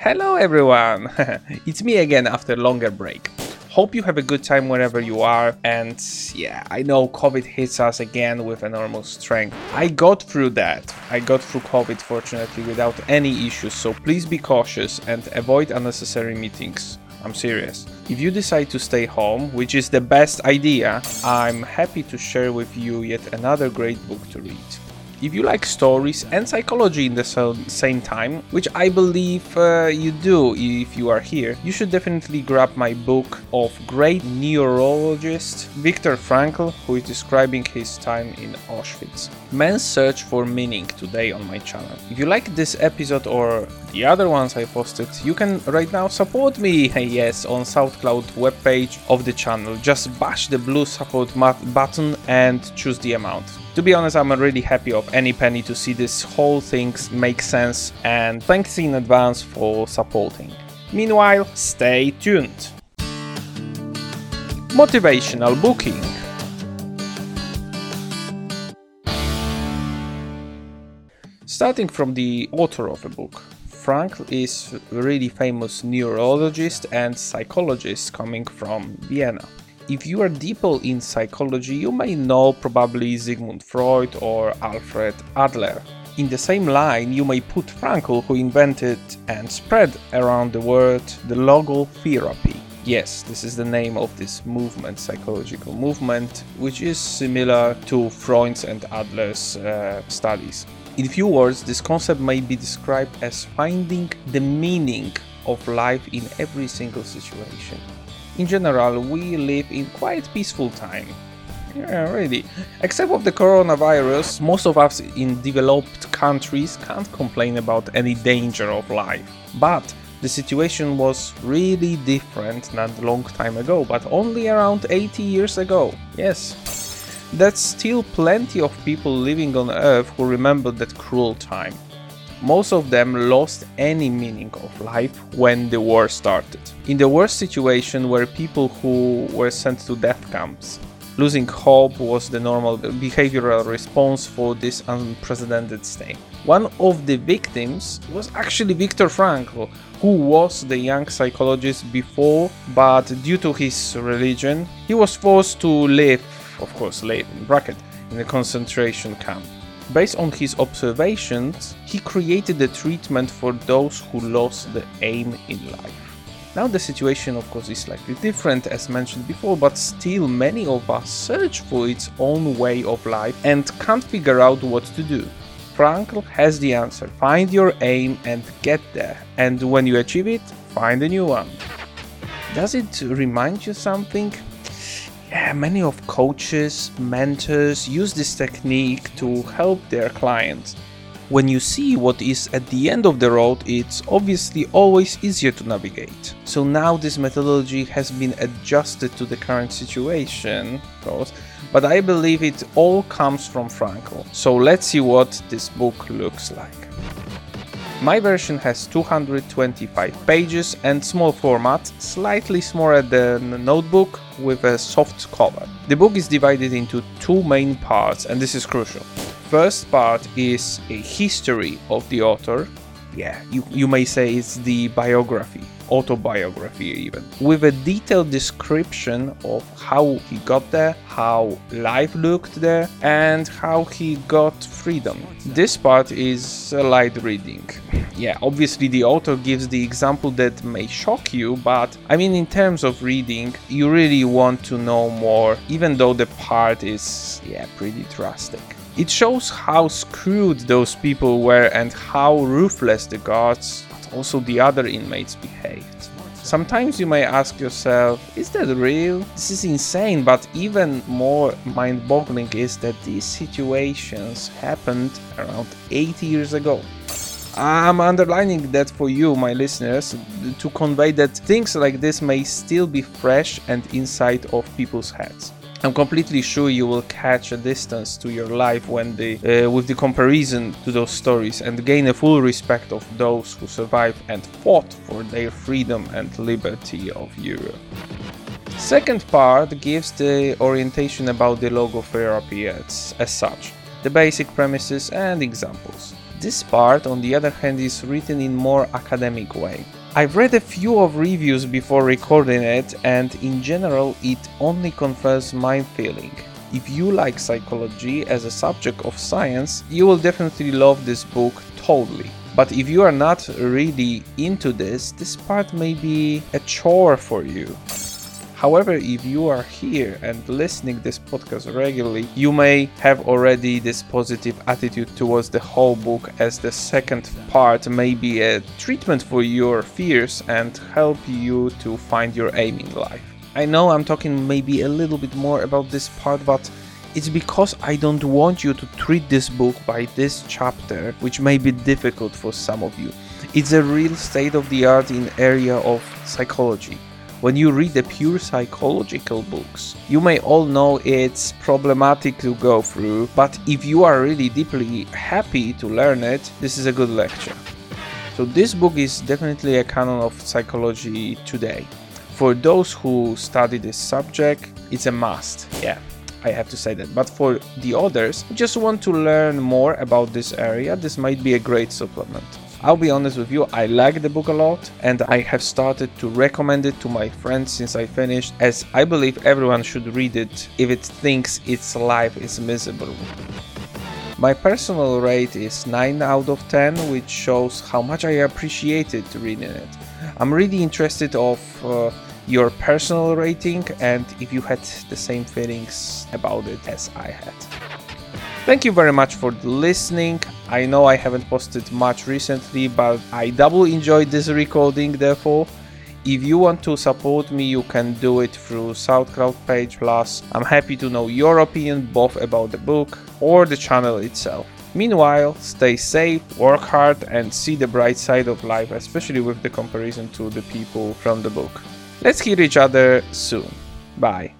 Hello everyone! it's me again after longer break. Hope you have a good time wherever you are and yeah, I know COVID hits us again with enormous strength. I got through that. I got through COVID fortunately without any issues, so please be cautious and avoid unnecessary meetings. I'm serious. If you decide to stay home, which is the best idea, I'm happy to share with you yet another great book to read. If you like stories and psychology in the same time, which I believe uh, you do if you are here, you should definitely grab my book of great neurologist Viktor Frankl, who is describing his time in Auschwitz. Man's Search for Meaning today on my channel. If you like this episode or the other ones I posted, you can right now support me, yes, on SoundCloud webpage of the channel. Just bash the blue support button and choose the amount. To be honest, I'm really happy of any penny to see this whole thing make sense and thanks in advance for supporting. Meanwhile, stay tuned. Motivational booking. Starting from the author of the book, Frankl is a really famous neurologist and psychologist coming from Vienna. If you are deeper in psychology, you may know probably Sigmund Freud or Alfred Adler. In the same line, you may put Frankl, who invented and spread around the world the logotherapy. Yes, this is the name of this movement, psychological movement, which is similar to Freud's and Adler's uh, studies. In few words, this concept may be described as finding the meaning of life in every single situation in general, we live in quite peaceful time. Yeah, really. Except of the coronavirus, most of us in developed countries can't complain about any danger of life. But the situation was really different not long time ago, but only around 80 years ago. Yes. That's still plenty of people living on Earth who remember that cruel time most of them lost any meaning of life when the war started. In the worst situation were people who were sent to death camps. Losing hope was the normal behavioral response for this unprecedented state. One of the victims was actually Viktor Frankl, who was the young psychologist before, but due to his religion, he was forced to live, of course, live in bracket, in a concentration camp. Based on his observations, he created a treatment for those who lost the aim in life. Now the situation of course is slightly different as mentioned before, but still many of us search for its own way of life and can't figure out what to do. Frankl has the answer. Find your aim and get there. And when you achieve it, find a new one. Does it remind you something? Yeah, many of coaches, mentors use this technique to help their clients. When you see what is at the end of the road, it's obviously always easier to navigate. So now this methodology has been adjusted to the current situation, of course, but I believe it all comes from Frankl. So let's see what this book looks like. My version has 225 pages and small format, slightly smaller than a notebook with a soft cover. The book is divided into two main parts and this is crucial. First part is a history of the author. Yeah, you, you may say it's the biography autobiography even. With a detailed description of how he got there how life looked there and how he got freedom. This part is a light reading. Yeah obviously the author gives the example that may shock you but i mean in terms of reading you really want to know more even though the part is yeah pretty drastic. It shows how screwed those people were and how ruthless the guards also the other inmates behaved. Sometimes you may ask yourself, is that real? This is insane, but even more mind boggling is that these situations happened around 80 years ago. I'm underlining that for you, my listeners, to convey that things like this may still be fresh and inside of people's heads. I'm completely sure you will catch a distance to your life when the, uh, with the comparison to those stories and gain a full respect of those who survived and fought for their freedom and liberty of Europe. Second part gives the orientation about the logotherapy as, as such, the basic premises and examples. This part, on the other hand, is written in more academic way. I've read a few of reviews before recording it and in general it only confirms my feeling. If you like psychology as a subject of science, you will definitely love this book totally. But if you are not really into this, this part may be a chore for you. However, if you are here and listening this podcast regularly, you may have already this positive attitude towards the whole book as the second part may be a treatment for your fears and help you to find your aim in life. I know I'm talking maybe a little bit more about this part, but it's because I don't want you to treat this book by this chapter, which may be difficult for some of you. It's a real state of the art in area of psychology. When you read the pure psychological books, you may all know it's problematic to go through, but if you are really deeply happy to learn it, this is a good lecture. So this book is definitely a canon of psychology today. For those who study this subject, it's a must. Yeah. I have to say that. But for the others who just want to learn more about this area, this might be a great supplement. I'll be honest with you, I like the book a lot and I have started to recommend it to my friends since I finished, as I believe everyone should read it if it thinks its life is miserable. My personal rate is 9 out of 10, which shows how much I appreciated reading it. I'm really interested of uh, your personal rating and if you had the same feelings about it as I had. Thank you very much for listening. I know I haven't posted much recently, but I double enjoyed this recording, therefore. If you want to support me, you can do it through SoundCloud page. Plus, I'm happy to know your opinion both about the book or the channel itself. Meanwhile, stay safe, work hard, and see the bright side of life, especially with the comparison to the people from the book. Let's hear each other soon. Bye.